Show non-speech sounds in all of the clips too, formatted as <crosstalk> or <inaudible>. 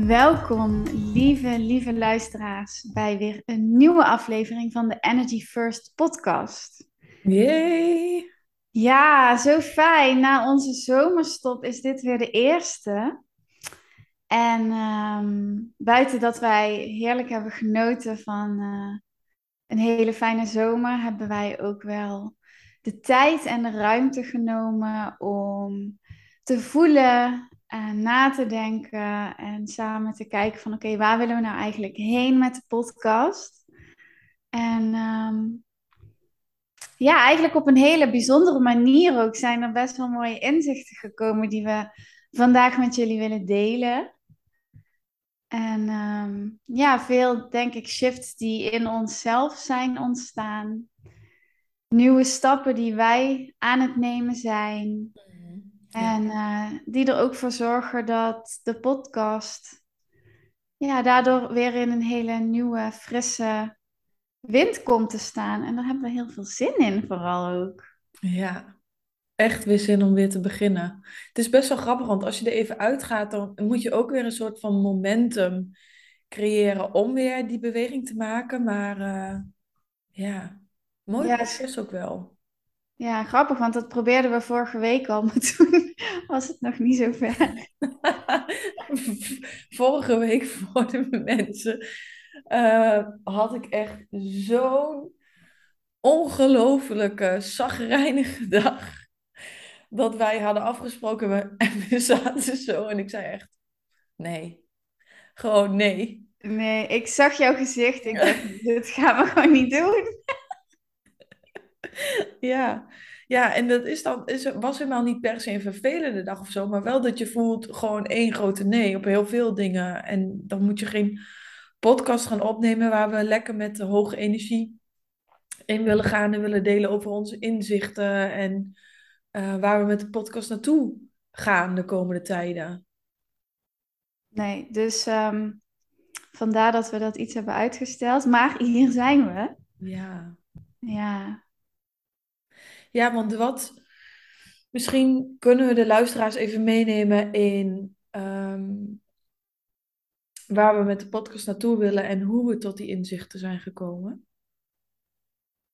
Welkom, lieve, lieve luisteraars, bij weer een nieuwe aflevering van de Energy First podcast. Yay! Ja, zo fijn. Na onze zomerstop is dit weer de eerste. En ehm, buiten dat wij heerlijk hebben genoten van uh, een hele fijne zomer, hebben wij ook wel de tijd en de ruimte genomen om te voelen en na te denken en samen te kijken van oké, waar willen we nou eigenlijk heen met de podcast? En ehm, ja, eigenlijk op een hele bijzondere manier ook zijn er best wel mooie inzichten gekomen die we vandaag met jullie willen delen. En ehm, ja, veel denk ik shifts die in onszelf zijn ontstaan. Nieuwe stappen die wij aan het nemen zijn. En uh, die er ook voor zorgen dat de podcast ja, daardoor weer in een hele nieuwe, frisse wind komt te staan. En daar hebben we heel veel zin in, vooral ook. Ja, echt weer zin om weer te beginnen. Het is best wel grappig, want als je er even uitgaat, dan moet je ook weer een soort van momentum creëren om weer die beweging te maken. Maar uh, ja, mooi ja, proces ook wel. Ja, grappig, want dat probeerden we vorige week al, <laughs> maar toen was het nog niet zo ver. <laughs> vorige week voor de mensen uh, had ik echt zo'n ongelofelijke, zagrijnige dag. Dat wij hadden afgesproken <laughs> en we zaten zo en ik zei echt, nee, gewoon nee. Nee, ik zag jouw gezicht. Ik dacht, dit gaan we gewoon niet doen. <laughs> ja. ja, en dat is dan, is, was helemaal niet per se een vervelende dag of zo, maar wel dat je voelt gewoon één grote nee op heel veel dingen. En dan moet je geen podcast gaan opnemen waar we lekker met de hoge energie in willen gaan en willen delen over onze inzichten en uh, waar we met de podcast naartoe gaan de komende tijden. Nee, dus um, vandaar dat we dat iets hebben uitgesteld. Maar hier zijn we. Ja. Ja. Ja, want wat... Misschien kunnen we de luisteraars even meenemen in um, waar we met de podcast naartoe willen en hoe we tot die inzichten zijn gekomen.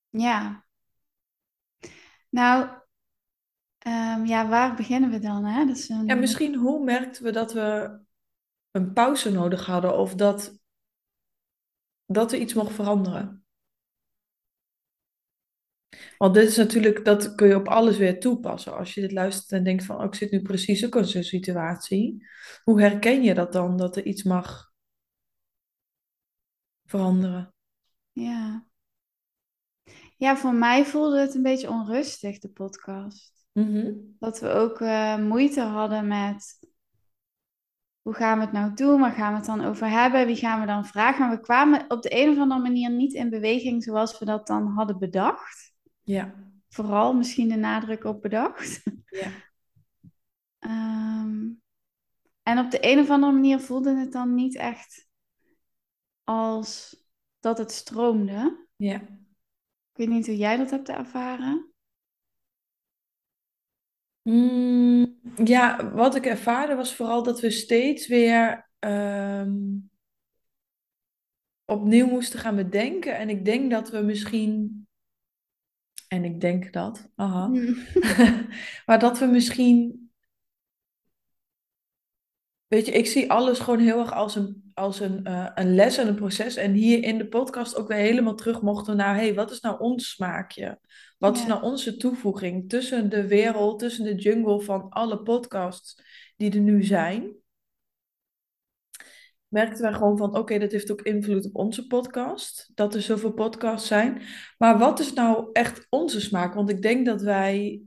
Ja. Nou, um, ja, waar beginnen we dan? Hè? Dat is een... Ja, misschien hoe merkten we dat we een pauze nodig hadden of dat, dat er iets mocht veranderen? Want dit is natuurlijk, dat kun je op alles weer toepassen. Als je dit luistert en denkt van, oh, ik zit nu precies ook in zo'n situatie. Hoe herken je dat dan, dat er iets mag veranderen? Ja. Ja, voor mij voelde het een beetje onrustig, de podcast. Mm Dat we ook uh, moeite hadden met hoe gaan we het nou doen? Waar gaan we het dan over hebben? Wie gaan we dan vragen? Maar we kwamen op de een of andere manier niet in beweging zoals we dat dan hadden bedacht. Ja. Vooral misschien de nadruk op bedacht. Ja. um, <laughs> en op de een of andere manier voelde het dan niet echt als dat het stroomde. Ja. Ik weet niet hoe jij dat hebt ervaren. Mm, ja, wat ik ervaarde was vooral dat we steeds weer um, opnieuw moesten gaan bedenken. En ik denk dat we misschien. En ik denk dat, aha. Hmm. <laughs> maar dat we misschien Weet je, ik zie alles gewoon heel erg als een, als een, uh, een les en een proces. En hier in de podcast ook weer helemaal terug mochten naar, hey, wat is nou ons smaakje? Wat is nou onze toevoeging tussen de wereld, tussen de jungle van alle podcasts die er nu zijn? Merkten wij gewoon van, oké, dat heeft ook invloed op onze podcast. Dat er zoveel podcasts zijn. Maar wat is nou echt onze smaak? Want ik denk dat wij,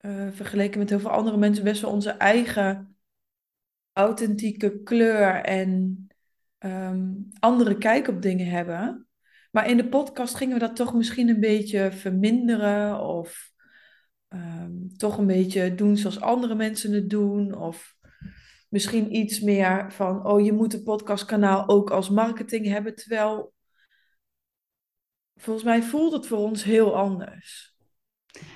uh, vergeleken met heel veel andere mensen, best wel onze eigen authentieke kleur en ehm, andere kijk op dingen hebben. Maar in de podcast gingen we dat toch misschien een beetje verminderen of ehm, toch een beetje doen zoals andere mensen het doen. Of misschien iets meer van, oh je moet een podcastkanaal ook als marketing hebben. Terwijl volgens mij voelt het voor ons heel anders.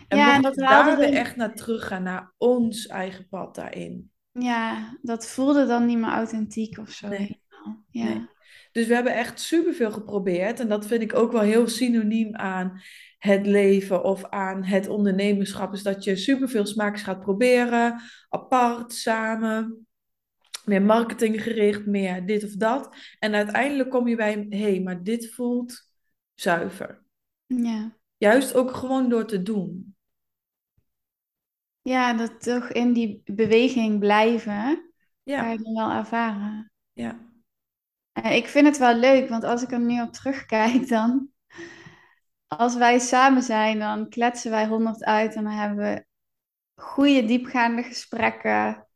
En ja, en dat daar we echt naar terug gaan, naar ons eigen pad daarin. Ja, dat voelde dan niet meer authentiek of zo. Nee. Ja. Nee. Dus we hebben echt superveel geprobeerd. En dat vind ik ook wel heel synoniem aan het leven of aan het ondernemerschap. Is dat je superveel smaaks gaat proberen, apart, samen. Meer marketinggericht, meer dit of dat. En uiteindelijk kom je bij, hé, hey, maar dit voelt zuiver. Ja. Juist ook gewoon door te doen. Ja, dat toch in die beweging blijven, ja. ga je dan wel ervaren. Ja. En ik vind het wel leuk, want als ik er nu op terugkijk, dan als wij samen zijn, dan kletsen wij honderd uit en dan hebben we goede, diepgaande gesprekken.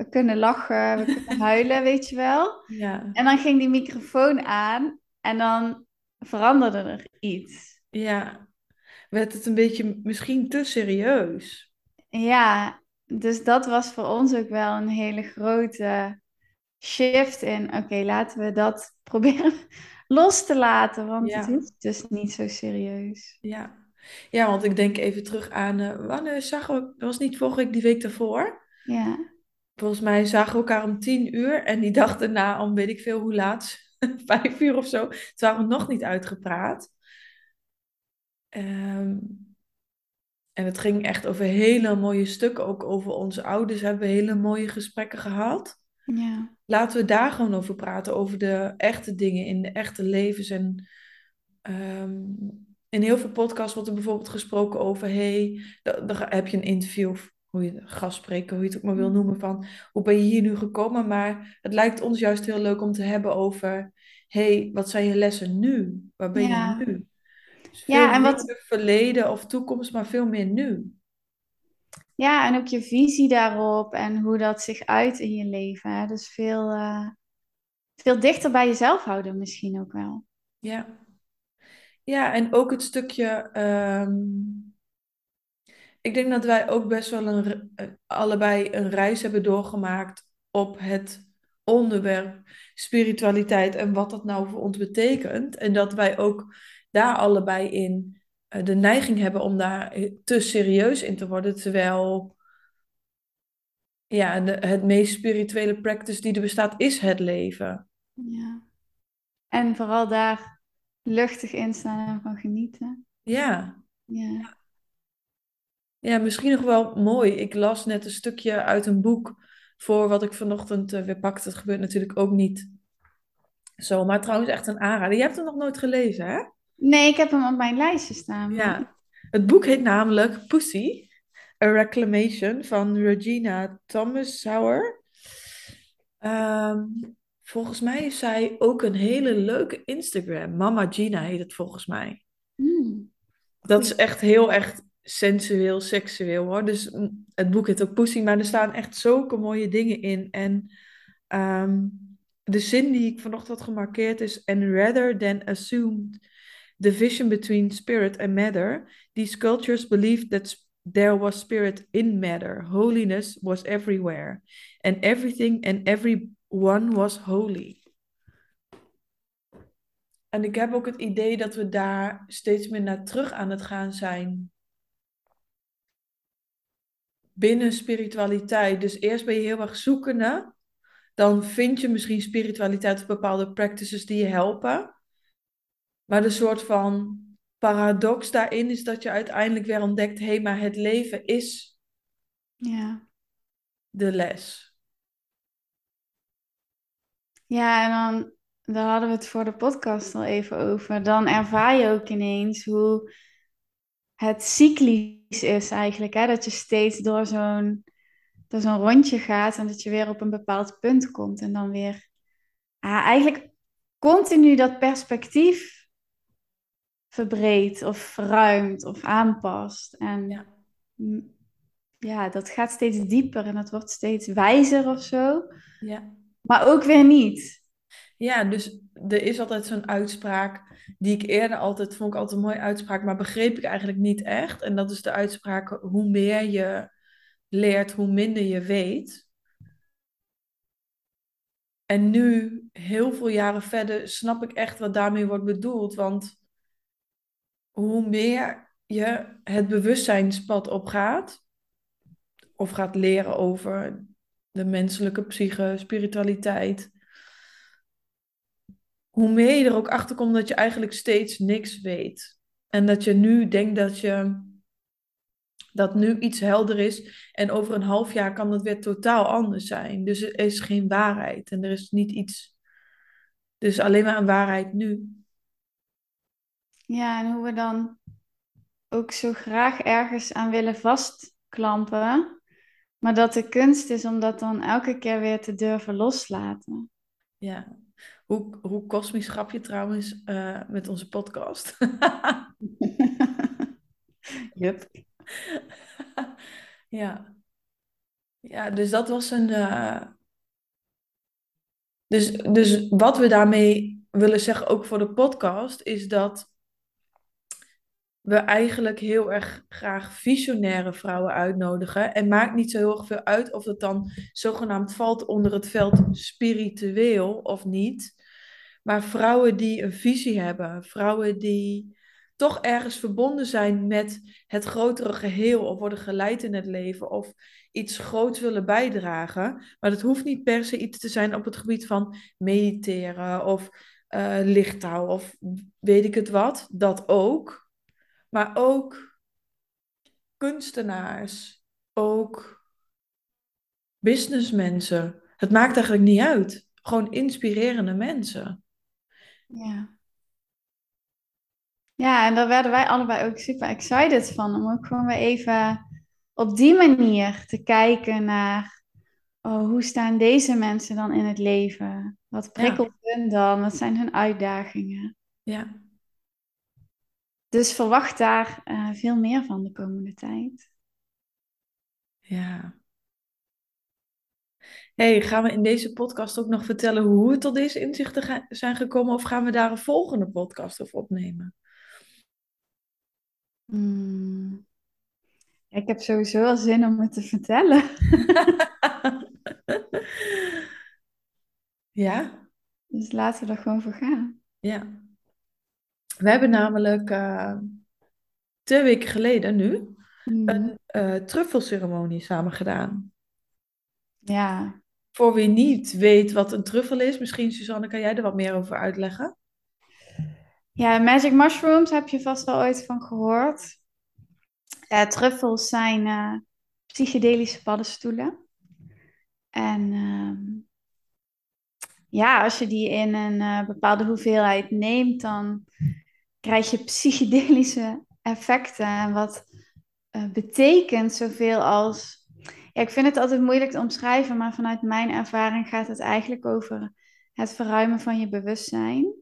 We kunnen lachen, we <laughs> kunnen huilen, weet je wel. Ja. En dan ging die microfoon aan en dan veranderde er iets. Ja, werd het een beetje misschien te serieus. Ja, dus dat was voor ons ook wel een hele grote shift in, oké, laten we dat <laughs> proberen los te laten, want het is dus niet zo serieus. Ja. ja, want ik denk even terug aan, uh, wanneer zagen we, was niet vorige week, die week daarvoor? Ja. Volgens mij zagen we elkaar om tien uur en die dag daarna om weet ik veel hoe laat, <laughs> vijf uur of zo. Toen waren we nog niet uitgepraat. Um, en het ging echt over hele mooie stukken, ook over onze ouders hebben we hele mooie gesprekken gehad. Ja. Laten we daar gewoon over praten, over de echte dingen in de echte levens. En ehm, in heel veel podcasts wordt er bijvoorbeeld gesproken over, hey, dan, heb je een interview, of hoe je gastspreker, hoe je het ook maar wil noemen, van hoe ben je hier nu gekomen? Maar het lijkt ons juist heel leuk om te hebben over, hey, wat zijn je lessen nu? Waar ben je nu? Dus ja, en wat verleden of toekomst, maar veel meer nu. Ja, en ook je visie daarop en hoe dat zich uit in je leven. Hè? Dus veel, uh, veel dichter bij jezelf houden misschien ook wel. Ja. Ja, en ook het stukje. Ehm, ik denk dat wij ook best wel een, eh, allebei een reis hebben doorgemaakt op het onderwerp spiritualiteit en wat dat nou voor ons betekent. En dat wij ook daar allebei in eh, de neiging hebben om daar te serieus in te worden, terwijl ja, de, het meest spirituele practice die er bestaat is het leven. Ja. En vooral daar luchtig in staan en van genieten. Ja. Ja. Ja, misschien nog wel mooi. Ik las net een stukje uit een boek voor wat ik vanochtend uh, weer pakte. Het gebeurt natuurlijk ook niet zo, maar trouwens echt een aanrader. Je hebt hem nog nooit gelezen, hè? Nee, ik heb hem op mijn lijstje staan. Ja, het boek heet namelijk Pussy, A Reclamation van Regina Thomas Sauer. Ehm, volgens mij is zij ook een hele leuke Instagram. Mama Gina heet het volgens mij. Hmm. Dat is echt heel echt sensueel, seksueel hoor. Dus het boek heet ook Pussy, maar er staan echt zulke mooie dingen in. En ehm, de zin die ik vanochtend had gemarkeerd is: And rather than assumed division between spirit and matter, these cultures believed that there was spirit in matter. Holiness was everywhere, and everything and everyone was holy. En ik heb ook het idee dat we daar steeds meer naar terug aan het gaan zijn. Binnen spiritualiteit. Dus eerst ben je heel erg zoekende. Dan vind je misschien spiritualiteit of bepaalde practices die je helpen. Maar de soort van paradox daarin is dat je uiteindelijk weer ontdekt: hé, hey, maar het leven is ja. de les. Ja, en dan daar hadden we het voor de podcast al even over. Dan ervaar je ook ineens hoe het cyclisch is eigenlijk. Hè? Dat je steeds door zo'n door zo'n rondje gaat en dat je weer op een bepaald punt komt en dan weer ah, eigenlijk continu dat perspectief verbreedt of verruimt of aanpast. En Ja. ja, dat gaat steeds dieper en dat wordt steeds wijzer of zo. Ja. Maar ook weer niet. Ja, dus er is altijd zo'n uitspraak die ik eerder altijd vond ik altijd een mooie uitspraak, maar begreep ik eigenlijk niet echt. En dat is de uitspraak: hoe meer je leert, hoe minder je weet. En nu, heel veel jaren verder, snap ik echt wat daarmee wordt bedoeld. Want hoe meer je het bewustzijnspad opgaat, of gaat leren over de menselijke psyche, spiritualiteit, hoe meer je er ook achter komt dat je eigenlijk steeds niks weet. En dat je nu denkt dat je dat nu iets helder is en over een half jaar kan het weer totaal anders zijn. Dus er is geen waarheid en er is niet iets. Dus alleen maar een waarheid nu. Ja, en hoe we dan ook zo graag ergens aan willen vastklampen. Maar dat de kunst is om dat dan elke keer weer te durven loslaten. Ja. Hoe, hoe kosmisch grap je trouwens uh, met onze podcast? <laughs> Yep. <laughs> ja. Ja, dus dat was een. Uh... Dus, dus wat we daarmee willen zeggen, ook voor de podcast, is dat we eigenlijk heel erg graag visionaire vrouwen uitnodigen. En maakt niet zo heel erg veel uit of het dan zogenaamd valt onder het veld spiritueel of niet. Maar vrouwen die een visie hebben, vrouwen die toch ergens verbonden zijn met het grotere geheel of worden geleid in het leven of iets groots willen bijdragen. Maar dat hoeft niet per se iets te zijn op het gebied van mediteren of uh, of weet ik het wat. Dat ook. Maar ook kunstenaars, ook businessmensen. Het maakt eigenlijk niet uit. Gewoon inspirerende mensen. Ja. Ja, en daar werden wij allebei ook super excited van. Om ook gewoon weer even op die manier te kijken naar... Oh, hoe staan deze mensen dan in het leven? Wat prikkelt ja. hun dan? Wat zijn hun uitdagingen? Ja. Dus verwacht daar uh, veel meer van de komende tijd. Ja. Hey, gaan we in deze podcast ook nog vertellen hoe we tot deze inzichten zijn gekomen? Of gaan we daar een volgende podcast over opnemen? Hmm. Ja, ik heb sowieso wel zin om het te vertellen. <laughs> ja? Dus laten we er gewoon voor gaan. Ja. We hebben namelijk uh, twee weken geleden nu Hmm. een uh, truffelceremonie samen gedaan. Ja. Voor wie niet weet wat een truffel is, misschien Suzanne, kan jij er wat meer over uitleggen? Ja, magic mushrooms heb je vast wel ooit van gehoord. Truffels zijn uh, psychedelische paddenstoelen. En uh, ja, als je die in een uh, bepaalde hoeveelheid neemt, dan krijg je psychedelische effecten. En wat uh, betekent zoveel als. Ik vind het altijd moeilijk te omschrijven, maar vanuit mijn ervaring gaat het eigenlijk over het verruimen van je bewustzijn.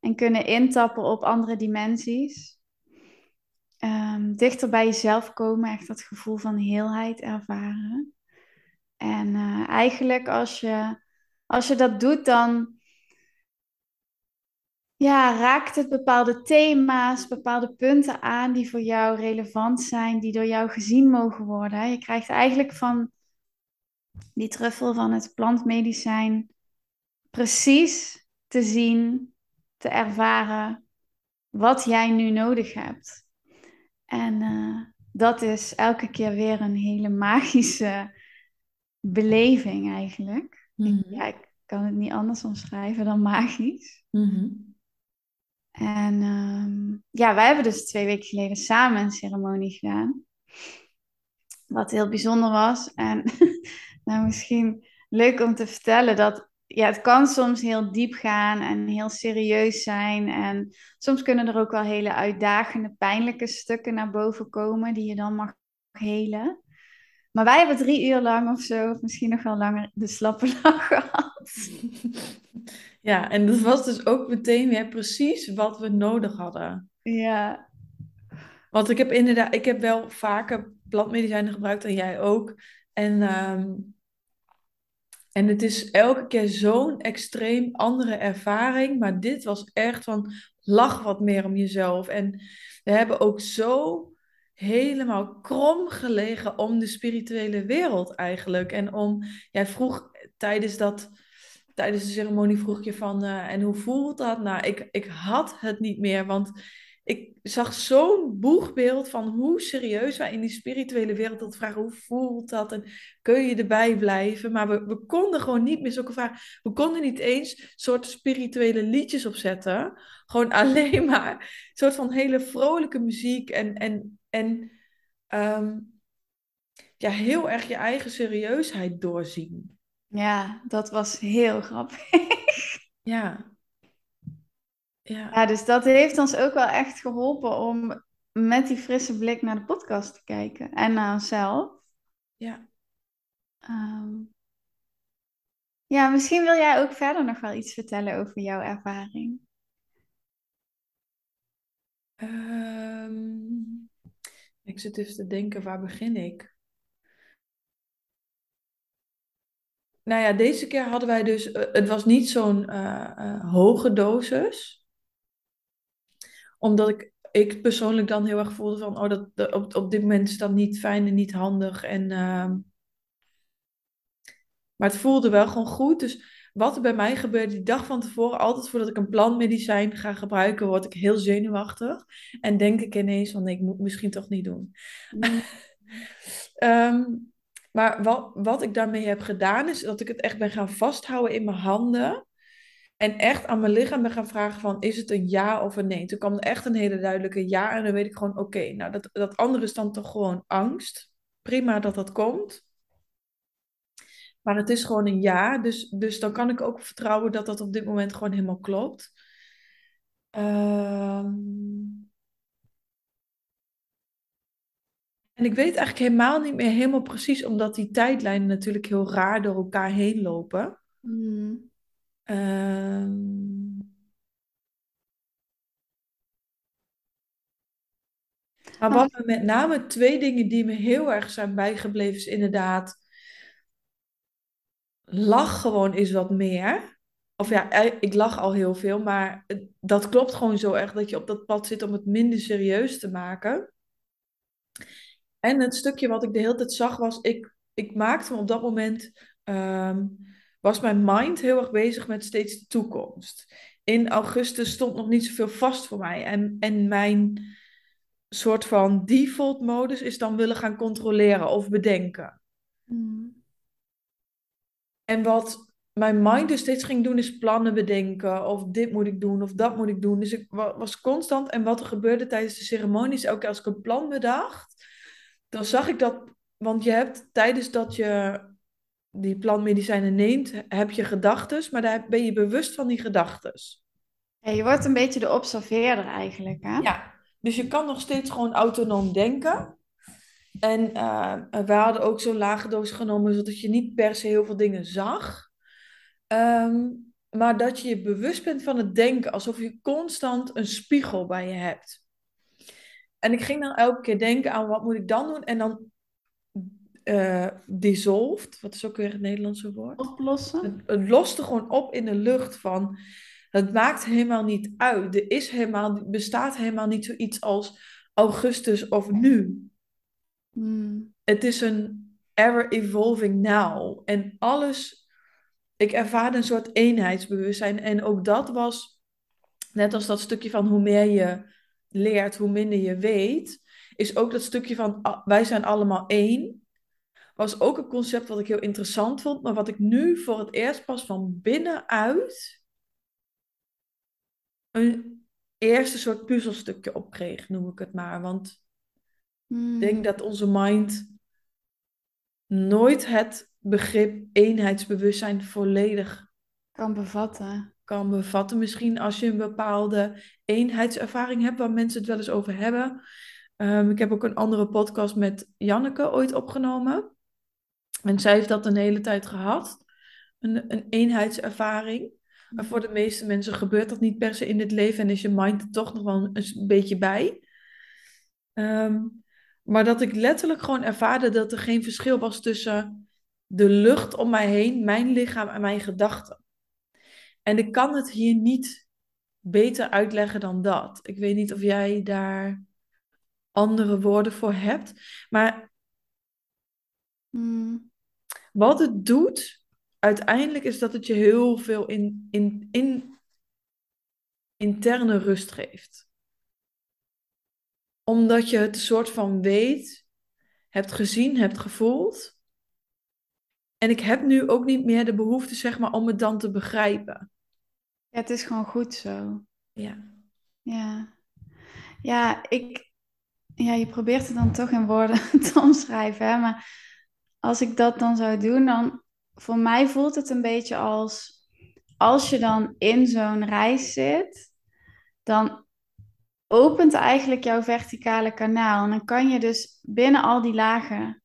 En kunnen intappen op andere dimensies. Um, dichter bij jezelf komen, echt dat gevoel van heelheid ervaren. En uh, eigenlijk als je, als je dat doet, dan ja, raakt het bepaalde thema's, bepaalde punten aan die voor jou relevant zijn, die door jou gezien mogen worden. Je krijgt eigenlijk van die truffel van het plantmedicijn precies te zien, te ervaren wat jij nu nodig hebt. En uh, dat is elke keer weer een hele magische beleving eigenlijk. Mhm. Ja, ik kan het niet anders omschrijven dan magisch. Mhm. En um, ja, wij hebben dus twee weken geleden samen een ceremonie gedaan. Wat heel bijzonder was. En <laughs> nou, misschien leuk om te vertellen dat ja, het kan soms heel diep gaan en heel serieus zijn. En soms kunnen er ook wel hele uitdagende, pijnlijke stukken naar boven komen die je dan mag helen. Maar wij hebben drie uur lang of zo, misschien nog wel langer, de slappe <laughs> lach gehad. <laughs> Ja, en dat was dus ook meteen weer precies wat we nodig hadden. Ja. Want ik heb inderdaad, ik heb wel vaker plantmedicijnen gebruikt en jij ook. En, ehm, en het is elke keer zo'n extreem andere ervaring. Maar dit was echt van lach wat meer om jezelf. En we hebben ook zo helemaal krom gelegen om de spirituele wereld eigenlijk. En om, jij vroeg tijdens dat, tijdens de ceremonie vroeg je van, eh, en hoe voelt dat? Nou, ik, ik had het niet meer, want ik zag zo'n boegbeeld van hoe serieus wij in die spirituele wereld dat vragen, hoe voelt dat en kun je erbij blijven? Maar we, we konden gewoon niet meer zulke vragen, we konden niet eens soort spirituele liedjes opzetten, gewoon <laughs> alleen maar soort van hele vrolijke muziek en, en, en ehm, ja, heel erg je eigen serieusheid doorzien. Ja, dat was heel grappig. <laughs> Ja. Ja. Ja, dus dat heeft ons ook wel echt geholpen om met die frisse blik naar de podcast te kijken en naar onszelf. Ja. Ehm, ja, misschien wil jij ook verder nog wel iets vertellen over jouw ervaring. Ehm, ik zit even te denken, waar begin ik? Nou ja, deze keer hadden wij dus, eh, het was niet zo'n eh, eh, hoge dosis. Omdat ik, ik persoonlijk dan heel erg voelde van, oh, dat, dat- op, op dit moment is dat niet fijn en niet handig. En, ehm, maar het voelde wel gewoon goed. Dus wat er bij mij gebeurde die dag van tevoren, altijd voordat ik een plantmedicijn ga gebruiken, word ik heel zenuwachtig. En denk ik ineens van, nee, ik moet het misschien toch niet doen. <laughs> Ehm, maar wat, wat ik daarmee heb gedaan, is dat ik het echt ben gaan vasthouden in mijn handen. En echt aan mijn lichaam ben gaan vragen van, is het een ja of een nee? Toen kwam er echt een hele duidelijke ja. En dan weet ik gewoon, oké, nou dat, dat andere is dan toch gewoon angst. Prima dat dat komt. Maar het is gewoon een ja. Dus, dus dan kan ik ook vertrouwen dat dat op dit moment gewoon helemaal klopt. Ehm, En ik weet eigenlijk helemaal niet meer helemaal precies, omdat die tijdlijnen natuurlijk heel raar door elkaar heen lopen. Hmm. Ehm, maar wat me met name twee dingen die me heel erg zijn bijgebleven, is inderdaad, lach gewoon is wat meer. Of ja, eh, ik lach al heel veel, maar dat klopt gewoon zo erg dat je op dat pad zit om het minder serieus te maken. En het stukje wat ik de hele tijd zag was, ik, ik maakte me op dat moment, ehm, was mijn mind heel erg bezig met steeds de toekomst. In augustus stond nog niet zoveel vast voor mij. En, en mijn soort van default modus is dan willen gaan controleren of bedenken. Hmm. En wat mijn mind dus steeds ging doen, is plannen bedenken. Of dit moet ik doen, of dat moet ik doen. Dus ik wa- was constant. En wat er gebeurde tijdens de ceremonies, elke keer als ik een plan bedacht, dan zag ik dat. Want je hebt tijdens dat je die plantmedicijnen neemt, heb je gedachten, maar daar ben je bewust van die gedachten. Ja, je wordt een beetje de observeerder eigenlijk, hè? Ja, dus je kan nog steeds gewoon autonoom denken. En eh, we hadden ook zo'n lage doos genomen, zodat je niet per se heel veel dingen zag. Ehm, maar dat je je bewust bent van het denken, alsof je constant een spiegel bij je hebt. En ik ging dan elke keer denken aan wat moet ik dan doen? En dan eh dissolved, wat is ook weer het Nederlandse woord? Oplossen. Het, het loste gewoon op in de lucht van, het maakt helemaal niet uit. Er is helemaal, bestaat helemaal niet zoiets als augustus of nu. Hmm. Het is een ever-evolving now. En alles, ik ervaarde een soort eenheidsbewustzijn. En ook dat was, net als dat stukje van hoe meer je leert, hoe minder je weet, is ook dat stukje van ah, wij zijn allemaal één. Was ook een concept wat ik heel interessant vond, maar wat ik nu voor het eerst pas van binnenuit een eerste soort puzzelstukje opkreeg, noem ik het maar. Want Hmm. ik denk dat onze mind nooit het begrip eenheidsbewustzijn volledig Kan bevatten. Kan bevatten. Misschien als je een bepaalde eenheidservaring hebt waar mensen het wel eens over hebben. Ehm, ik heb ook een andere podcast met Janneke ooit opgenomen. En zij heeft dat een hele tijd gehad, een, een eenheidservaring. Maar voor de meeste mensen gebeurt dat niet per se in het leven en is je mind er toch nog wel een beetje bij. Ehm, maar dat ik letterlijk gewoon ervaarde dat er geen verschil was tussen de lucht om mij heen, mijn lichaam en mijn gedachten. En ik kan het hier niet beter uitleggen dan dat. Ik weet niet of jij daar andere woorden voor hebt. Maar Hmm. wat het doet, uiteindelijk is dat het je heel veel in, in, in interne rust geeft. Omdat je het een soort van weet, hebt gezien, hebt gevoeld. En ik heb nu ook niet meer de behoefte, zeg maar, om het dan te begrijpen. Ja, het is gewoon goed zo. Ja. Ja. Ja, ik... Ja, je probeert het dan toch in woorden <laughs> te omschrijven, hè? Maar als ik dat dan zou doen, dan... Voor mij voelt het een beetje als... Als je dan in zo'n reis zit, dan opent eigenlijk jouw verticale kanaal. En dan kan je dus binnen al die lagen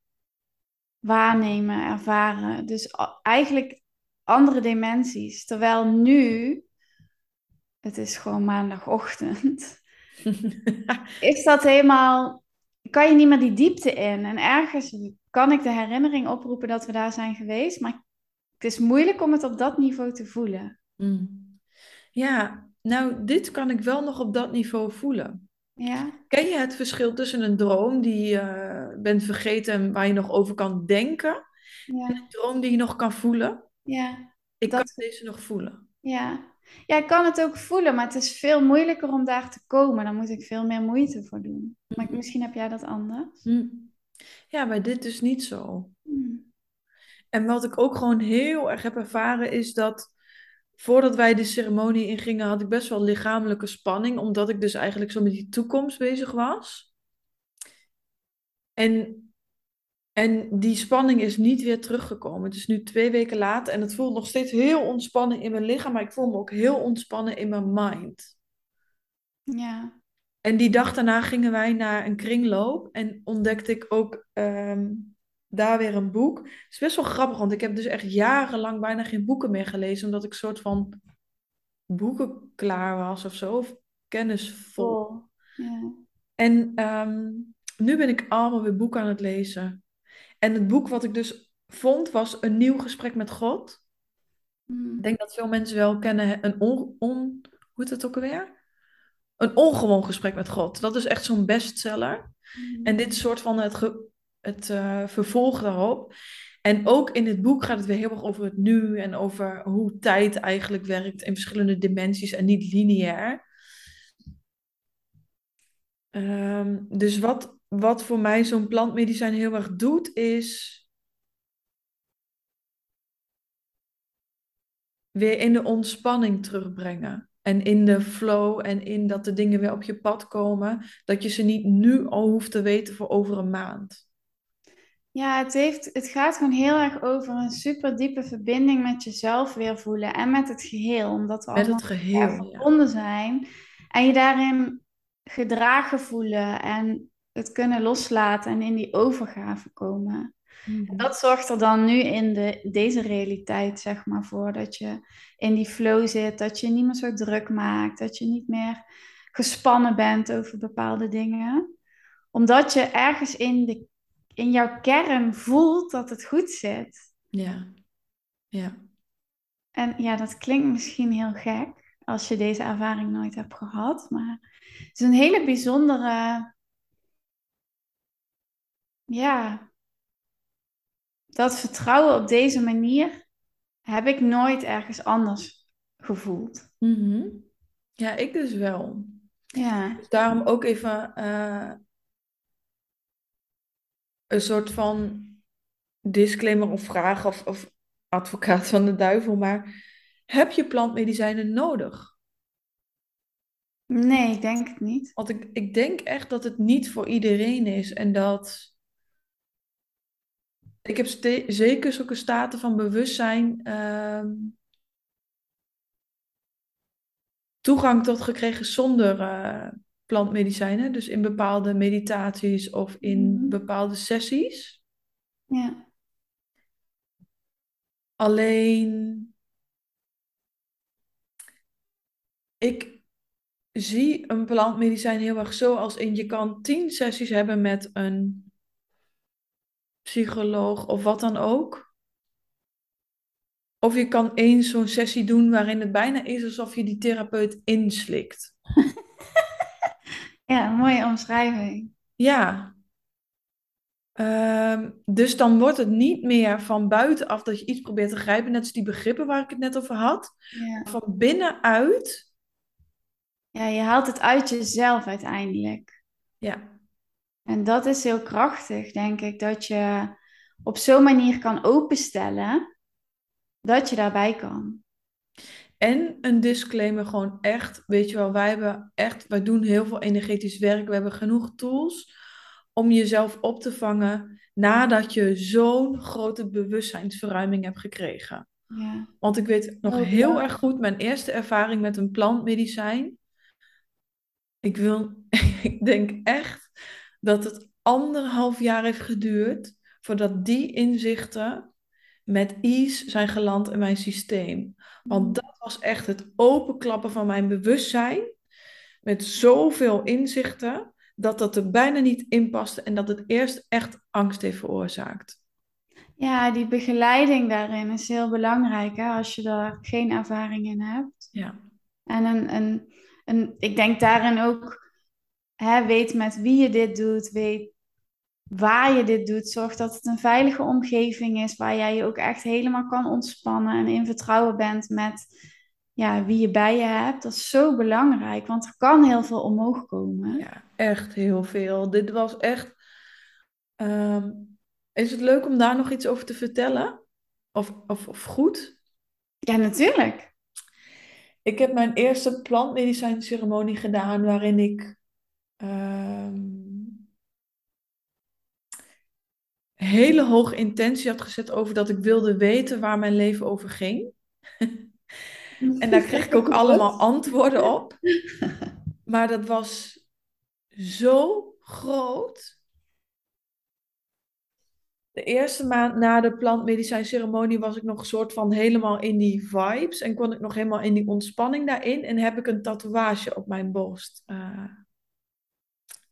waarnemen, ervaren. Dus eigenlijk andere dimensies. Terwijl nu, het is gewoon maandagochtend, <laughs> is dat helemaal, kan je niet meer die diepte in. En ergens kan ik de herinnering oproepen dat we daar zijn geweest, maar het is moeilijk om het op dat niveau te voelen. Mm. Ja, nou, dit kan ik wel nog op dat niveau voelen. Ja, Ken je het verschil tussen een droom die je bent vergeten en waar je nog over kan denken, en ja, een droom die je nog kan voelen? ja, Ik kan deze nog voelen. ja. Ja, ik kan het ook voelen, maar het is veel moeilijker om daar te komen. Dan moet ik veel meer moeite voor doen. Maar misschien heb jij dat anders. Mm. Ja, maar dit is niet zo. Hmm. En wat ik ook gewoon heel erg heb ervaren is dat voordat wij de ceremonie ingingen, had ik best wel lichamelijke spanning, omdat ik dus eigenlijk zo met die toekomst bezig was. En, en die spanning is niet weer teruggekomen. Het is nu twee weken later en het voelt nog steeds heel ontspannen in mijn lichaam, maar ik voel me ook heel ontspannen in mijn mind. Ja, En die dag daarna gingen wij naar een kringloop en ontdekte ik ook ehm, daar weer een boek. Het is best wel grappig, want ik heb dus echt jarenlang bijna geen boeken meer gelezen, omdat ik soort van boeken klaar was of zo, of kennisvol. vol. Ja. En ehm, nu ben ik allemaal weer boeken aan het lezen. En het boek wat ik dus vond was Een nieuw gesprek met God. Hmm. Ik denk dat veel mensen wel kennen, een on, on, hoe heet het ook alweer? Een ongewoon gesprek met God. Dat is echt zo'n bestseller. En dit is soort van het, ge- het eh, vervolg daarop. En ook in dit boek gaat het weer heel erg over het nu en over hoe tijd eigenlijk werkt in verschillende dimensies en niet lineair. Ehm, dus wat, wat voor mij zo'n plantmedicijn heel erg doet, is weer in de ontspanning terugbrengen. En in de flow en in dat de dingen weer op je pad komen. Dat je ze niet nu al hoeft te weten voor over een maand. Ja, het heeft, het gaat gewoon heel erg over een super diepe verbinding met jezelf weer voelen en met het geheel, omdat we Met allemaal het er geheel, ja. verbonden zijn. En je daarin gedragen voelen en het kunnen loslaten en in die overgave komen. Mhm. Dat zorgt er dan nu in de, deze realiteit, zeg maar, voor dat je in die flow zit, dat je niet meer zo druk maakt, dat je niet meer gespannen bent over bepaalde dingen. Omdat je ergens in, de, in jouw kern voelt dat het goed zit. Ja, ja. En ja, dat klinkt misschien heel gek als je deze ervaring nooit hebt gehad, maar het is een hele bijzondere, ja, dat vertrouwen op deze manier heb ik nooit ergens anders gevoeld. Mhm. Ja, ik dus wel. Ja, Dus daarom ook even eh, een soort van disclaimer of vraag of, of advocaat van de duivel. Maar heb je plantmedicijnen nodig? nee, ik denk het niet. Want ik, ik denk echt dat het niet voor iedereen is. En dat ik heb zeker zulke staten van bewustzijn ehm, toegang tot gekregen zonder eh, plantmedicijnen. Dus in bepaalde meditaties of in Mhm. bepaalde sessies. Ja, Alleen, ik zie een plantmedicijn heel erg zo als in je kan tien sessies hebben met een psycholoog of wat dan ook. Of je kan één zo'n sessie doen waarin het bijna is alsof je die therapeut inslikt. <laughs> Ja, mooie omschrijving. Ja. Ehm, dus dan wordt het niet meer van buitenaf dat je iets probeert te grijpen, net als die begrippen waar ik het net over had. Ja. Van binnenuit, ja, je haalt het uit jezelf uiteindelijk. ja, En dat is heel krachtig, denk ik, dat je op zo'n manier kan openstellen dat je daarbij kan. En een disclaimer, gewoon echt, weet je wel, wij hebben echt, wij doen heel veel energetisch werk. We hebben genoeg tools om jezelf op te vangen nadat je zo'n grote bewustzijnsverruiming hebt gekregen. Ja. Want ik weet nog Oh, heel ja. erg goed mijn eerste ervaring met een plantmedicijn. Ik wil, <laughs> ik denk echt dat het anderhalf jaar heeft geduurd voordat die inzichten met ease zijn geland in mijn systeem. Want dat was echt het openklappen van mijn bewustzijn met zoveel inzichten dat dat er bijna niet in paste en dat het eerst echt angst heeft veroorzaakt. Ja, die begeleiding daarin is heel belangrijk, hè, als je daar geen ervaring in hebt. Ja, En een, een, een, ik denk daarin ook, hè, weet met wie je dit doet, weet waar je dit doet. Zorg dat het een veilige omgeving is waar jij je ook echt helemaal kan ontspannen en in vertrouwen bent met ja, wie je bij je hebt. Dat is zo belangrijk, want er kan heel veel omhoog komen. ja, echt heel veel. Dit was echt. ehm, is het leuk om daar nog iets over te vertellen? Of, of, of goed? Ja, natuurlijk. Ik heb mijn eerste plantmedicijnceremonie gedaan waarin ik ehm, hele hoge intentie had gezet over dat ik wilde weten waar mijn leven over ging. <laughs> En daar kreeg ik ook <laughs> allemaal antwoorden op. <laughs> Maar dat was zo groot. De eerste maand na de plantmedicijnceremonie was ik nog een soort van helemaal in die vibes. En kon ik nog helemaal in die ontspanning daarin. En heb ik een tatoeage op mijn borst eh,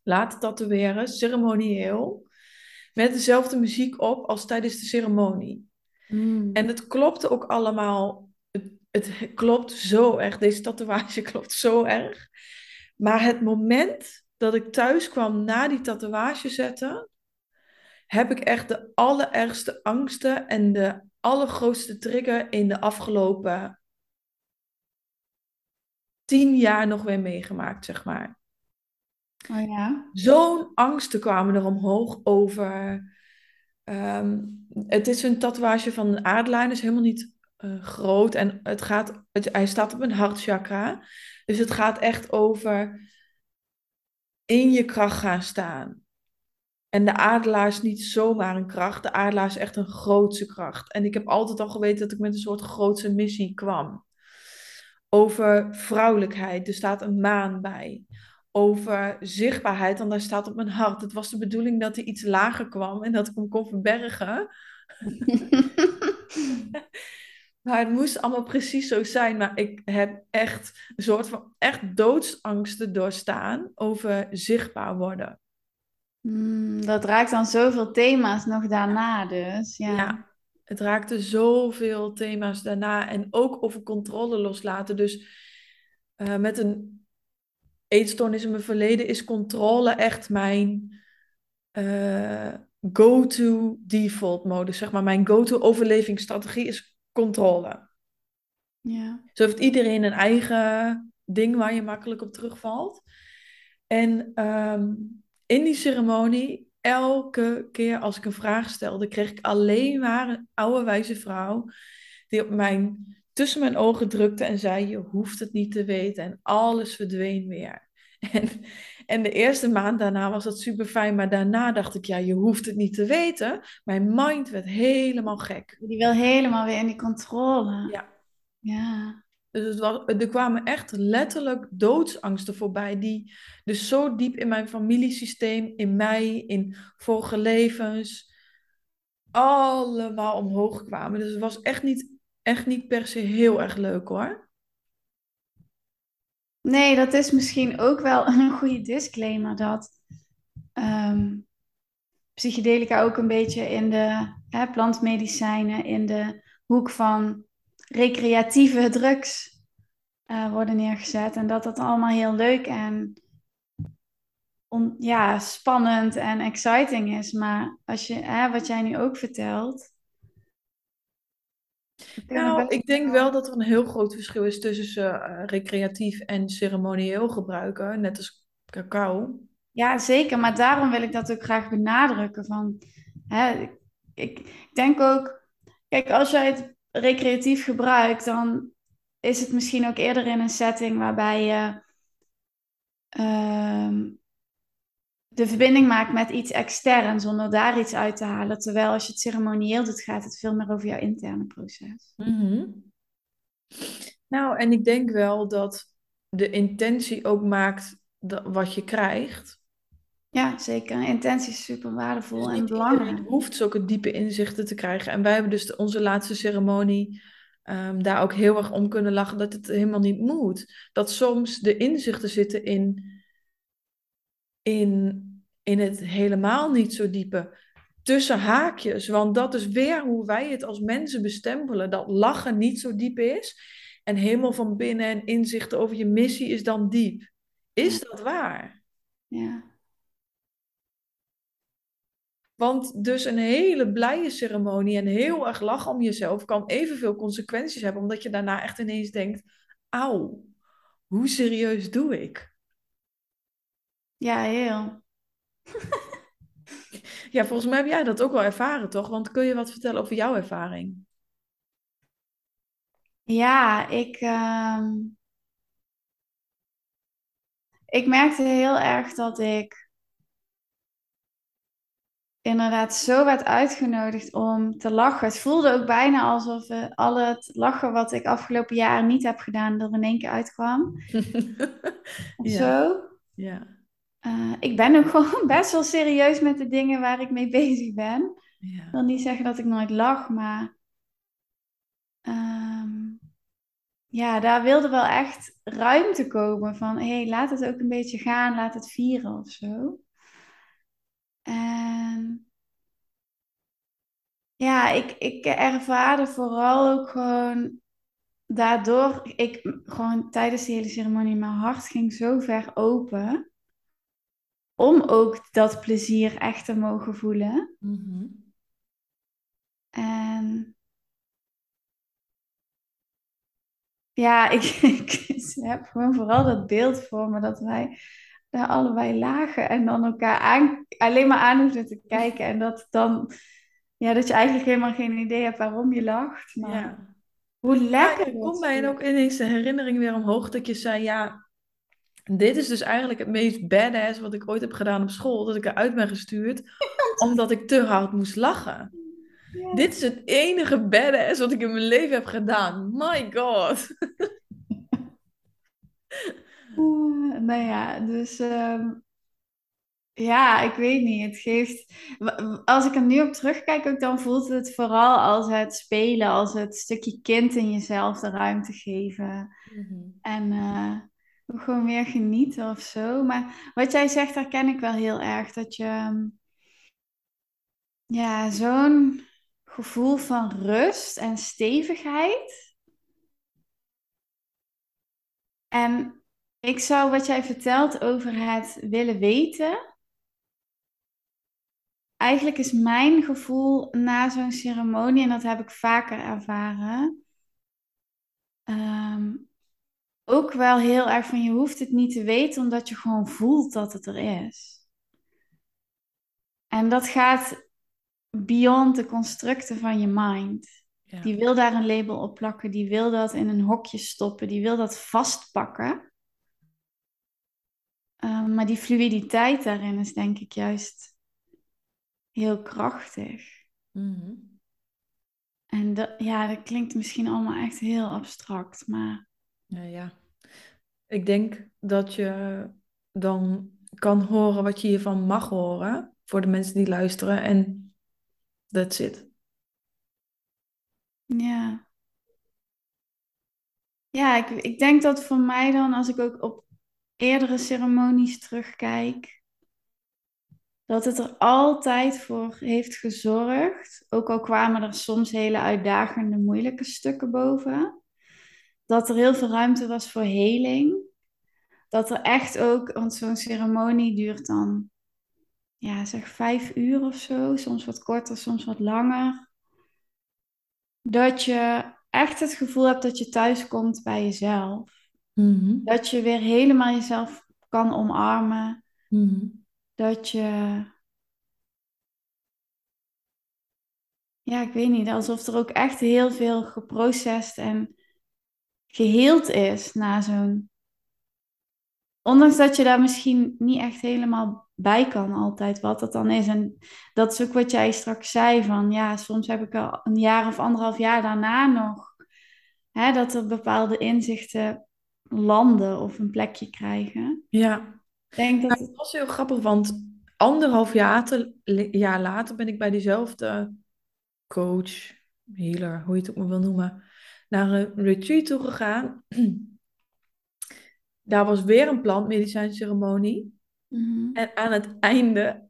laten tatoeëren, ceremonieel. Met dezelfde muziek op als tijdens de ceremonie. Mm. En het klopte ook allemaal. Het, het klopt zo erg. Deze tatoeage <laughs> klopt zo erg. Maar het moment dat ik thuis kwam na die tatoeage zetten, heb ik echt de allerergste angsten en de allergrootste trigger in de afgelopen tien jaar nog weer meegemaakt, zeg maar. Oh ja. Zo'n angsten kwamen er omhoog over. ehm, het is een tatoeage van een aardlijn, is helemaal niet eh, groot. En het gaat, het, hij staat op een hartchakra. Dus het gaat echt over in je kracht gaan staan. En de adelaar is niet zomaar een kracht. De adelaar is echt een grootse kracht. En ik heb altijd al geweten dat ik met een soort grootse missie kwam. Over vrouwelijkheid, er staat een maan bij. Over zichtbaarheid, want daar staat op mijn hart. Het was de bedoeling dat hij iets lager kwam en dat ik hem kon verbergen. <laughs> Maar het moest allemaal precies zo zijn. Maar ik heb echt een soort van echt doodsangsten doorstaan over zichtbaar worden. Mm, dat raakt dan zoveel thema's nog daarna dus. Ja. Ja, het raakte zoveel thema's daarna. En ook over controle loslaten. Dus eh, met een eetstoornis in mijn verleden is controle echt mijn eh, go-to default modus. Zeg maar, mijn go-to overlevingsstrategie is controle. Ja. Zo heeft iedereen een eigen ding waar je makkelijk op terugvalt. En ehm, in die ceremonie, elke keer als ik een vraag stelde, kreeg ik alleen maar een oude wijze vrouw die op mijn, tussen mijn ogen drukte en zei: Je hoeft het niet te weten. En alles verdween weer. <laughs> En, en de eerste maand daarna was dat super fijn, maar daarna dacht ik: Ja, je hoeft het niet te weten. Mijn mind werd helemaal gek. Die wil helemaal weer in die controle. Ja. Ja. Dus het was, er kwamen echt letterlijk doodsangsten voorbij, die dus zo diep in mijn familiesysteem, in mij, in vorige levens, allemaal omhoog kwamen. Dus het was echt niet, echt niet per se heel erg leuk hoor. Nee, dat is misschien ook wel <laughs> een goede disclaimer dat ehm, psychedelica ook een beetje in de hè, plantmedicijnen, in de hoek van recreatieve drugs uh, worden neergezet. En dat dat allemaal heel leuk en ja, spannend en exciting is. Maar als je, hè, wat jij nu ook vertelt. Nou, ik denk wel dat er een heel groot verschil is tussen uh, recreatief en ceremonieel gebruiken, net als cacao. Ja, zeker. Maar daarom wil ik dat ook graag benadrukken. Van, hè, ik denk ook, kijk, als jij het recreatief gebruikt, dan is het misschien ook eerder in een setting waarbij je ehm, de verbinding maakt met iets extern zonder daar iets uit te halen. Terwijl als je het ceremonieel doet, gaat het veel meer over jouw interne proces. Mhm. Nou, en ik denk wel dat de intentie ook maakt wat je krijgt. Ja, zeker. Intentie is super waardevol dus en belangrijk. Je hoeft zulke diepe inzichten te krijgen. En wij hebben dus onze laatste ceremonie um, daar ook heel erg om kunnen lachen dat het helemaal niet moet. Dat soms de inzichten zitten in, in, in het helemaal niet zo diepe. Tussen haakjes, want dat is weer hoe wij het als mensen bestempelen. Dat lachen niet zo diep is. En helemaal van binnen en inzichten over je missie is dan diep. Is dat waar? Ja. Want dus een hele blije ceremonie en heel erg lachen om jezelf kan evenveel consequenties hebben, omdat je daarna echt ineens denkt: auw, hoe serieus doe ik? Ja, heel. <laughs> ja, volgens mij heb jij dat ook wel ervaren, toch? Want kun je wat vertellen over jouw ervaring? Ja, ik, uh... ik merkte heel erg dat ik inderdaad zo werd uitgenodigd om te lachen. Het voelde ook bijna alsof uh, al het lachen wat ik afgelopen jaar niet heb gedaan, er in één keer uitkwam. <laughs> ja. zo. Ja. Uh, ik ben ook <laughs> gewoon best wel serieus met de dingen waar ik mee bezig ben. Ja. Ik wil niet zeggen dat ik nooit lach, maar um, ja, daar wilde wel echt ruimte komen van hé, hey, laat het ook een beetje gaan, laat het vieren of zo. En ja, ik, ik ervaarde vooral ook gewoon daardoor, ik gewoon tijdens de hele ceremonie, mijn hart ging zo ver open. Om ook dat plezier echt te mogen voelen. Mm En ja, <laughs> ik, ik heb gewoon vooral dat beeld voor me dat wij daar allebei lagen en dan elkaar aan, alleen maar aan hoefden te kijken. En dat dan, ja, dat je eigenlijk helemaal geen idee hebt waarom je lacht. Maar ja. hoe lekker. Ja, komt mij ook ineens de herinnering weer omhoog dat je zei, ja, dit is dus eigenlijk het meest badass wat ik ooit heb gedaan op school. Dat ik eruit ben gestuurd <laughs> omdat ik te hard moest lachen. Dit is het enige badass wat ik in mijn leven heb gedaan. My god. Uh, <laughs> nou ja, dus um, ja, ik weet niet. Het geeft. Als ik er nu op terugkijk, ook dan voelt het vooral als het spelen, als het stukje kind in jezelf de ruimte geven. Mm -hmm. En uh, gewoon weer genieten of zo. Maar wat jij zegt, herken ik wel heel erg. Dat je ja, zo'n gevoel van rust en stevigheid. En ik zou wat jij vertelt over het willen weten. Eigenlijk is mijn gevoel na zo'n ceremonie, en dat heb ik vaker ervaren, um, ook wel heel erg van je hoeft het niet te weten, omdat je gewoon voelt dat het er is. En dat gaat beyond de constructen van je mind. Ja. Die wil daar een label op plakken, die wil dat in een hokje stoppen, die wil dat vastpakken. Um, maar die fluiditeit daarin is denk ik juist heel krachtig. Mm -hmm. En dat, ja, dat klinkt misschien allemaal echt heel abstract, maar... Ja, ja. Ik denk dat je dan kan horen wat je hiervan mag horen, voor de mensen die luisteren. En That's it. Ja. Ja, ik, ik denk dat voor mij dan, als ik ook op eerdere ceremonies terugkijk, dat het er altijd voor heeft gezorgd, ook al kwamen er soms hele uitdagende, moeilijke stukken boven, dat er heel veel ruimte was voor heling. Dat er echt ook, want zo'n ceremonie duurt dan, ja, zeg vijf uur of zo, soms wat korter, soms wat langer. Dat je echt het gevoel hebt dat je thuis komt bij jezelf. Mhm. Dat je weer helemaal jezelf kan omarmen. Mhm. Dat je, ja, ik weet niet, alsof er ook echt heel veel geprocessed en geheeld is na zo'n. Ondanks dat je daar misschien niet echt helemaal bij kan altijd, wat dat dan is. En dat is ook wat jij straks zei, van ja, soms heb ik al een jaar of anderhalf jaar daarna nog, hè, dat er bepaalde inzichten landen of een plekje krijgen. Ja. Ik denk dat het, was heel grappig, want anderhalf jaar, te- jaar later ben ik bij diezelfde coach, healer, hoe je het ook maar wil noemen, naar een retreat toe gegaan. Daar was weer een plantmedicijnceremonie. Mhm. En aan het einde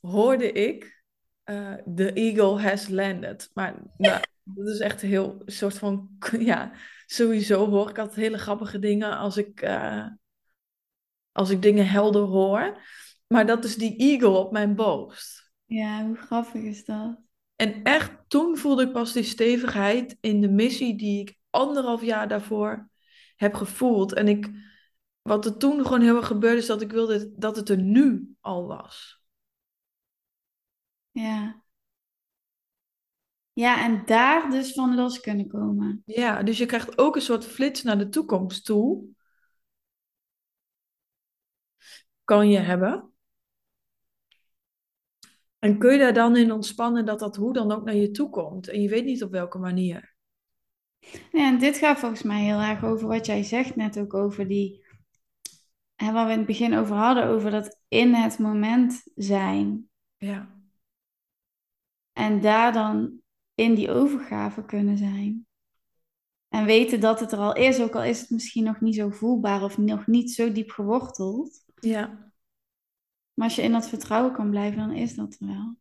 hoorde ik eh, The Eagle has landed. Maar nou, <laughs> dat is echt heel soort van, <laughs> ja, sowieso hoor ik altijd hele grappige dingen als ik, eh, als ik dingen helder hoor. Maar dat is die eagle op mijn borst. ja, hoe grappig is dat? En echt, toen voelde ik pas die stevigheid in de missie die ik anderhalf jaar daarvoor heb gevoeld. En ik, wat er toen gewoon heel erg gebeurde, is dat ik wilde dat het er nu al was. Ja. Ja, en daar dus van los kunnen komen. Ja, dus je krijgt ook een soort flits naar de toekomst toe. Kan je hebben. En kun je daar dan in ontspannen dat dat hoe dan ook naar je toe komt. En je weet niet op welke manier. Ja, en dit gaat volgens mij heel erg over wat jij zegt net ook over die, hè, waar we in het begin over hadden, over dat in het moment zijn. Ja, En daar dan in die overgave kunnen zijn. En weten dat het er al is, ook al is het misschien nog niet zo voelbaar of nog niet zo diep geworteld. ja. Maar als je in dat vertrouwen kan blijven, dan is dat er wel.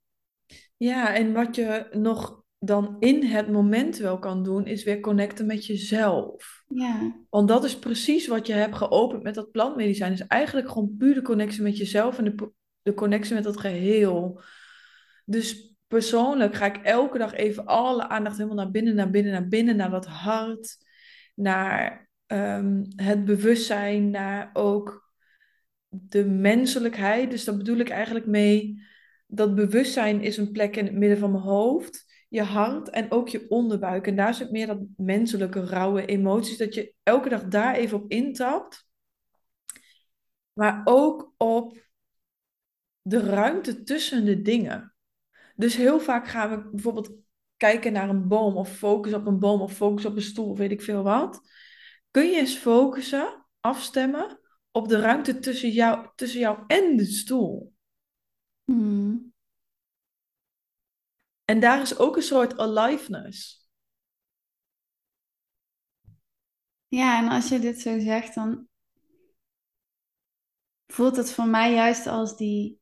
Ja, en wat je nog dan in het moment wel kan doen, is weer connecten met jezelf. Ja, Want dat is precies wat je hebt geopend met dat plantmedicijn. Is eigenlijk gewoon puur de connectie met jezelf en de, de connectie met dat geheel. Dus persoonlijk ga ik elke dag even alle aandacht helemaal naar binnen, naar binnen, naar binnen, naar dat hart, naar ehm, het bewustzijn, naar ook de menselijkheid. Dus daar bedoel ik eigenlijk mee, dat bewustzijn is een plek in het midden van mijn hoofd, je hart en ook je onderbuik. En daar zit meer dat menselijke, rauwe emoties, dat je elke dag daar even op intapt. Maar ook op de ruimte tussen de dingen. Dus heel vaak gaan we bijvoorbeeld kijken naar een boom of focus op een boom of focus op een stoel weet ik veel wat. Kun je eens focussen, afstemmen op de ruimte tussen jou, tussen jou en de stoel? Hmm. En daar is ook een soort aliveness. ja en als je dit zo zegt, dan voelt het voor mij juist als die,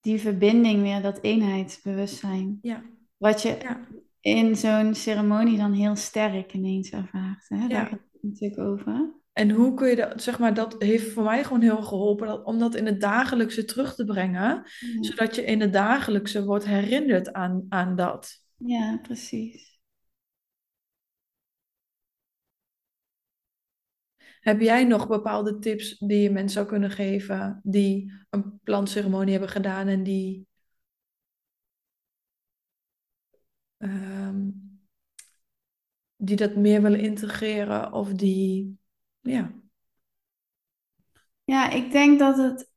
die verbinding weer, dat eenheidsbewustzijn. Ja, Wat je ja, in zo'n ceremonie dan heel sterk ineens ervaart. Hè? Daar ja. gaat het natuurlijk over. En hoe kun je dat, zeg maar, dat heeft voor mij gewoon heel geholpen dat, om dat in het dagelijkse terug te brengen, zodat je in het dagelijkse wordt herinnerd aan, aan dat. ja precies. Heb jij nog bepaalde tips die je mensen zou kunnen geven die een plantceremonie hebben gedaan en die, ehm, die dat meer willen integreren of die, ja, Ja, ik denk dat het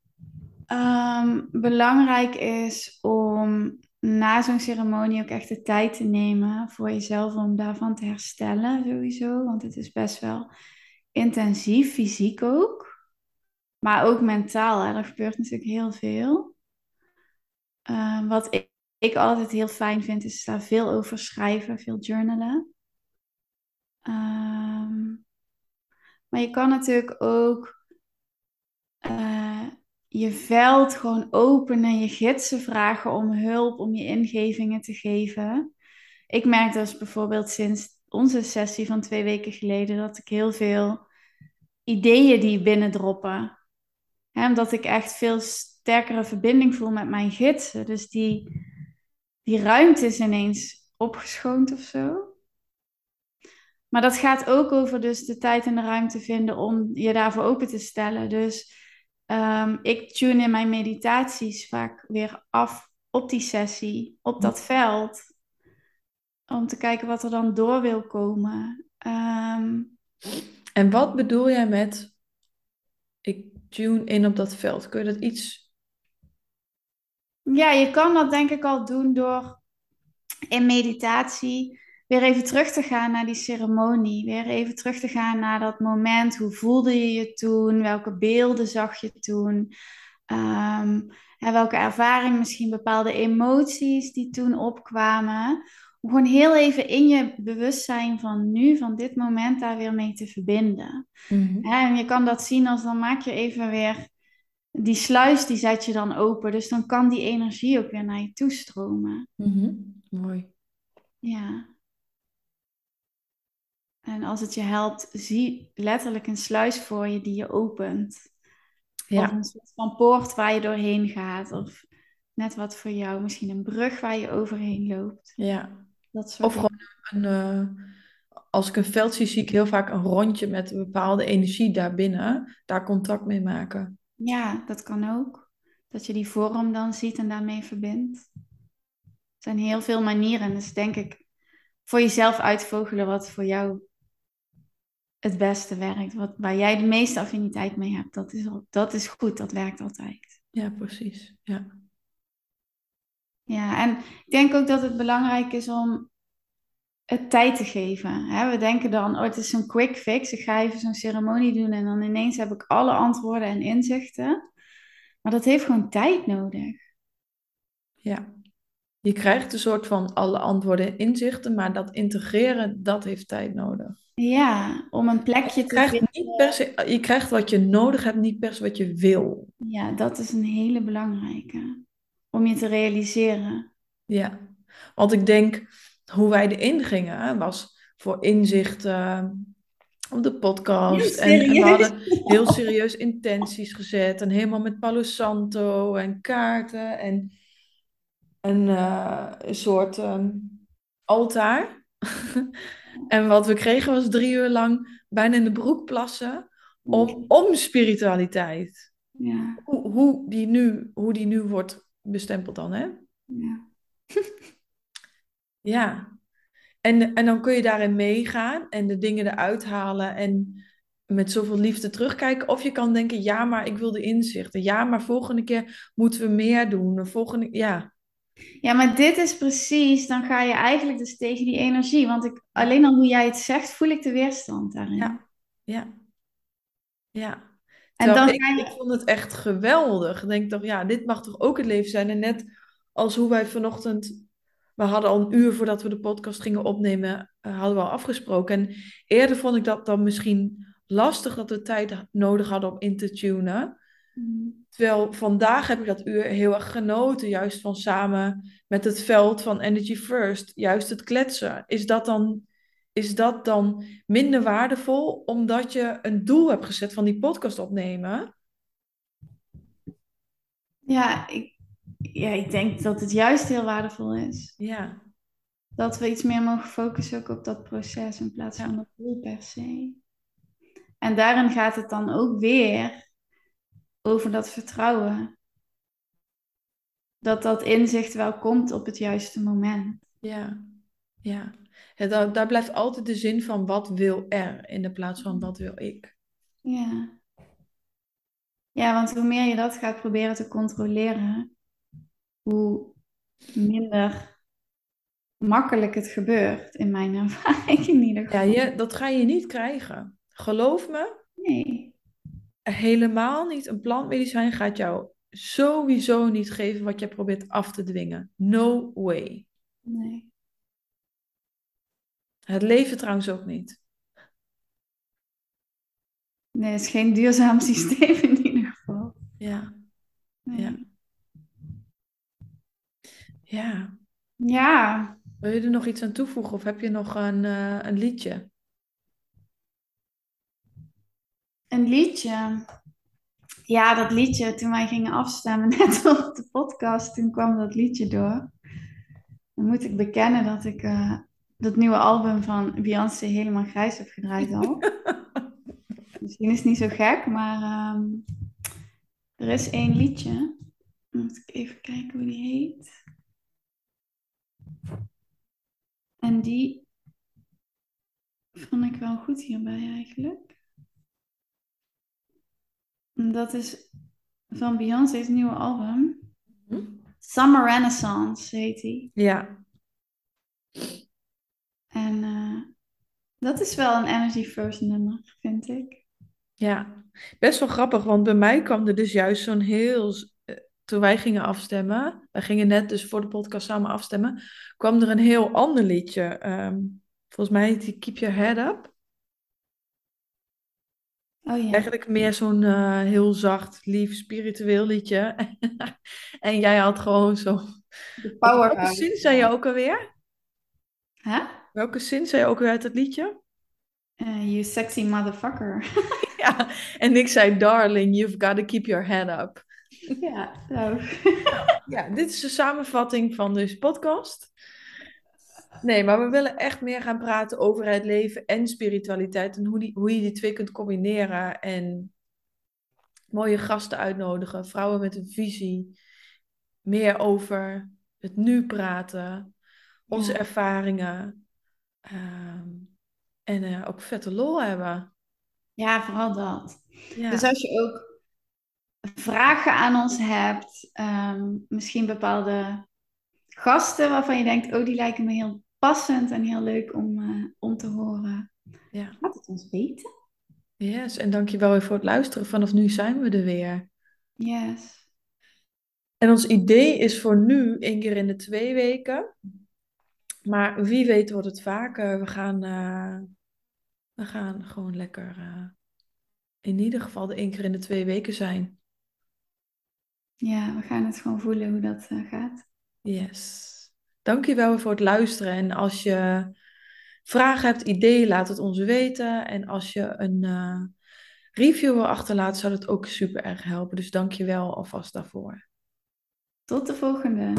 ehm, belangrijk is om na zo'n ceremonie ook echt de tijd te nemen voor jezelf om daarvan te herstellen, sowieso. Want het is best wel intensief, fysiek ook. Maar ook mentaal. Er gebeurt natuurlijk heel veel. Ehm, wat ik altijd heel fijn vind, is daar veel over schrijven, veel journalen. Ehm, maar je kan natuurlijk ook uh, je veld gewoon openen, je gidsen vragen om hulp, om je ingevingen te geven. Ik merk dus bijvoorbeeld sinds onze sessie van twee weken geleden dat ik heel veel ideeën die binnendroppen. Hè, omdat ik echt veel sterkere verbinding voel met mijn gidsen. Dus die, die ruimte is ineens opgeschoond of zo. Maar dat gaat ook over dus de tijd en de ruimte vinden om je daarvoor open te stellen. Dus um, ik tune in mijn meditaties vaak weer af op die sessie, op dat veld. Om te kijken wat er dan door wil komen. Um, en wat bedoel jij met ik tune in op dat veld? Kun je dat iets. Ja, je kan dat denk ik al doen door in meditatie weer even terug te gaan naar die ceremonie. Weer even terug te gaan naar dat moment. Hoe voelde je je toen? Welke beelden zag je toen? Um, en welke ervaring, misschien bepaalde emoties die toen opkwamen. Om gewoon heel even in je bewustzijn van nu, van dit moment, daar weer mee te verbinden. Mhm. En je kan dat zien als dan maak je even weer die sluis, die zet je dan open. Dus dan kan die energie ook weer naar je toe stromen. Mhm. Mooi. Ja. En als het je helpt, zie letterlijk een sluis voor je die je opent. Ja. Of een soort van poort waar je doorheen gaat. Of net wat voor jou, misschien een brug waar je overheen loopt. Ja. Dat soort of gewoon een, uh, als ik een veld zie, zie ik heel vaak een rondje met een bepaalde energie daarbinnen. Daar contact mee maken. Ja, dat kan ook. Dat je die vorm dan ziet en daarmee verbindt. Er zijn heel veel manieren. Dus denk ik, voor jezelf uitvogelen wat voor jou het beste werkt. Wat, waar jij de meeste affiniteit mee hebt. Dat is, dat is goed, dat werkt altijd. Ja, precies. Ja. Ja, en ik denk ook dat het belangrijk is om het tijd te geven. We denken dan, oh, het is een quick fix. Ik ga even zo'n ceremonie doen en dan ineens heb ik alle antwoorden en inzichten. Maar dat heeft gewoon tijd nodig. Ja. Je krijgt een soort van alle antwoorden en inzichten, maar dat integreren, dat heeft tijd nodig. Ja, om een plekje te vinden. Niet per se, je krijgt wat je nodig hebt, niet per se wat je wil. Ja, dat is een hele belangrijke. Om je te realiseren. Ja, want ik denk, hoe wij erin gingen, was voor inzicht op de podcast. En, en, we hadden <laughs> heel serieus intenties gezet. En helemaal met Palo Santo en kaarten. En, en uh, een soort um, altaar. <laughs> en wat we kregen was drie uur lang bijna in de broek plassen. Om, om spiritualiteit. Ja. Hoe, hoe, die nu, hoe die nu wordt bestempeld dan, hè? Ja. <laughs> Ja. En, en dan kun je daarin meegaan en de dingen eruit halen en met zoveel liefde terugkijken. Of je kan denken, ja, maar ik wil de inzichten. Ja, maar volgende keer moeten we meer doen. Volgende, ja. Ja, maar dit is precies, dan ga je eigenlijk dus tegen die energie. Want ik, alleen al hoe jij het zegt, voel ik de weerstand daarin. Ja, ja. Ja. En dan ik, je... ik vond het echt geweldig. Ik denk toch, ja, dit mag toch ook het leven zijn. En net als hoe wij vanochtend we hadden al een uur voordat we de podcast gingen opnemen, uh, hadden we al afgesproken. En eerder vond ik dat dan misschien lastig dat we tijd nodig hadden om in te tunen. Mm. Terwijl vandaag heb ik dat uur heel erg genoten, juist van samen met het veld van Energy First, juist het kletsen. Is dat dan, is dat dan minder waardevol omdat je een doel hebt gezet van die podcast opnemen? Ja, ik, ja, ik denk dat het juist heel waardevol is. Ja. Dat we iets meer mogen focussen ook op dat proces in plaats van dat doel per se. En daarin gaat het dan ook weer over dat vertrouwen. Dat dat inzicht wel komt op het juiste moment. Ja, ja. ja daar, daar blijft altijd de zin van wat wil er in de plaats van wat wil ik. Ja. Ja, want hoe meer je dat gaat proberen te controleren, hoe minder makkelijk het gebeurt, in mijn <laughs> ervaring in ieder geval. Ja, je, dat ga je niet krijgen. Geloof me. Nee. Helemaal niet. Een plantmedicijn gaat jou sowieso niet geven wat jij probeert af te dwingen. No way. Nee. Het leven trouwens ook niet. Nee, het is geen duurzaam <laughs> systeem in ieder geval. Ja, Nee. ja. Ja. Ja, Wil je er nog iets aan toevoegen of heb je nog een, eh, een liedje? Een liedje. Ja, dat liedje, toen wij gingen afstemmen, <laughs> net op de podcast, toen kwam dat liedje door. Dan moet ik bekennen dat ik eh, dat nieuwe album van Beyoncé helemaal grijs heb gedraaid al. <laughs> Misschien is het niet zo gek, maar ehm, er is één liedje. Moet ik even kijken hoe die heet. En die vond ik wel goed hierbij eigenlijk. Dat is van Beyoncé's nieuwe album. Hm? Summer Renaissance heet die. Ja, En eh, dat is wel een Energy First nummer, vind ik. ja. Best wel grappig, want bij mij kwam er dus juist zo'n heel... eh, Toen wij gingen afstemmen, wij gingen net dus voor de podcast samen afstemmen, kwam er een heel ander liedje. Ehm, volgens mij heet die Keep Your Head Up. Oh ja. Eigenlijk meer zo'n eh, heel zacht, lief, spiritueel liedje. <laughs> En jij had gewoon zo... De <laughs> Welke Powerhouse. zin zei je ook alweer? Hè? Welke zin zei je ook weer uit het liedje? Eh, you sexy motherfucker. <laughs> Ja, en ik zei, darling, you've got to keep your head up. ja, zo. Ja, dit is de samenvatting van deze podcast. Nee, maar we willen echt meer gaan praten over het leven en spiritualiteit en hoe, die, hoe je die twee kunt combineren en mooie gasten uitnodigen, vrouwen met een visie, meer over het nu praten, onze Ja. ervaringen ehm, en eh, ook vette lol hebben. Ja, vooral dat. Ja. Dus als je ook vragen aan ons hebt, ehm, misschien bepaalde gasten waarvan je denkt, oh, die lijken me heel passend en heel leuk om, eh, om te horen, ja. laat het ons weten. Yes, en dankjewel weer voor het luisteren. Vanaf nu zijn we er weer. Yes. En ons idee is voor nu één keer in de twee weken. Maar wie weet wordt het vaker. We gaan, eh, we gaan gewoon lekker eh, in ieder geval de één keer in de twee weken zijn. Ja, we gaan het gewoon voelen hoe dat gaat. Yes. Dankjewel voor het luisteren. En als je vragen hebt, ideeën, laat het ons weten. En als je een eh, review wil achterlaten, zou dat ook super erg helpen. Dus dankjewel alvast daarvoor. Tot de volgende.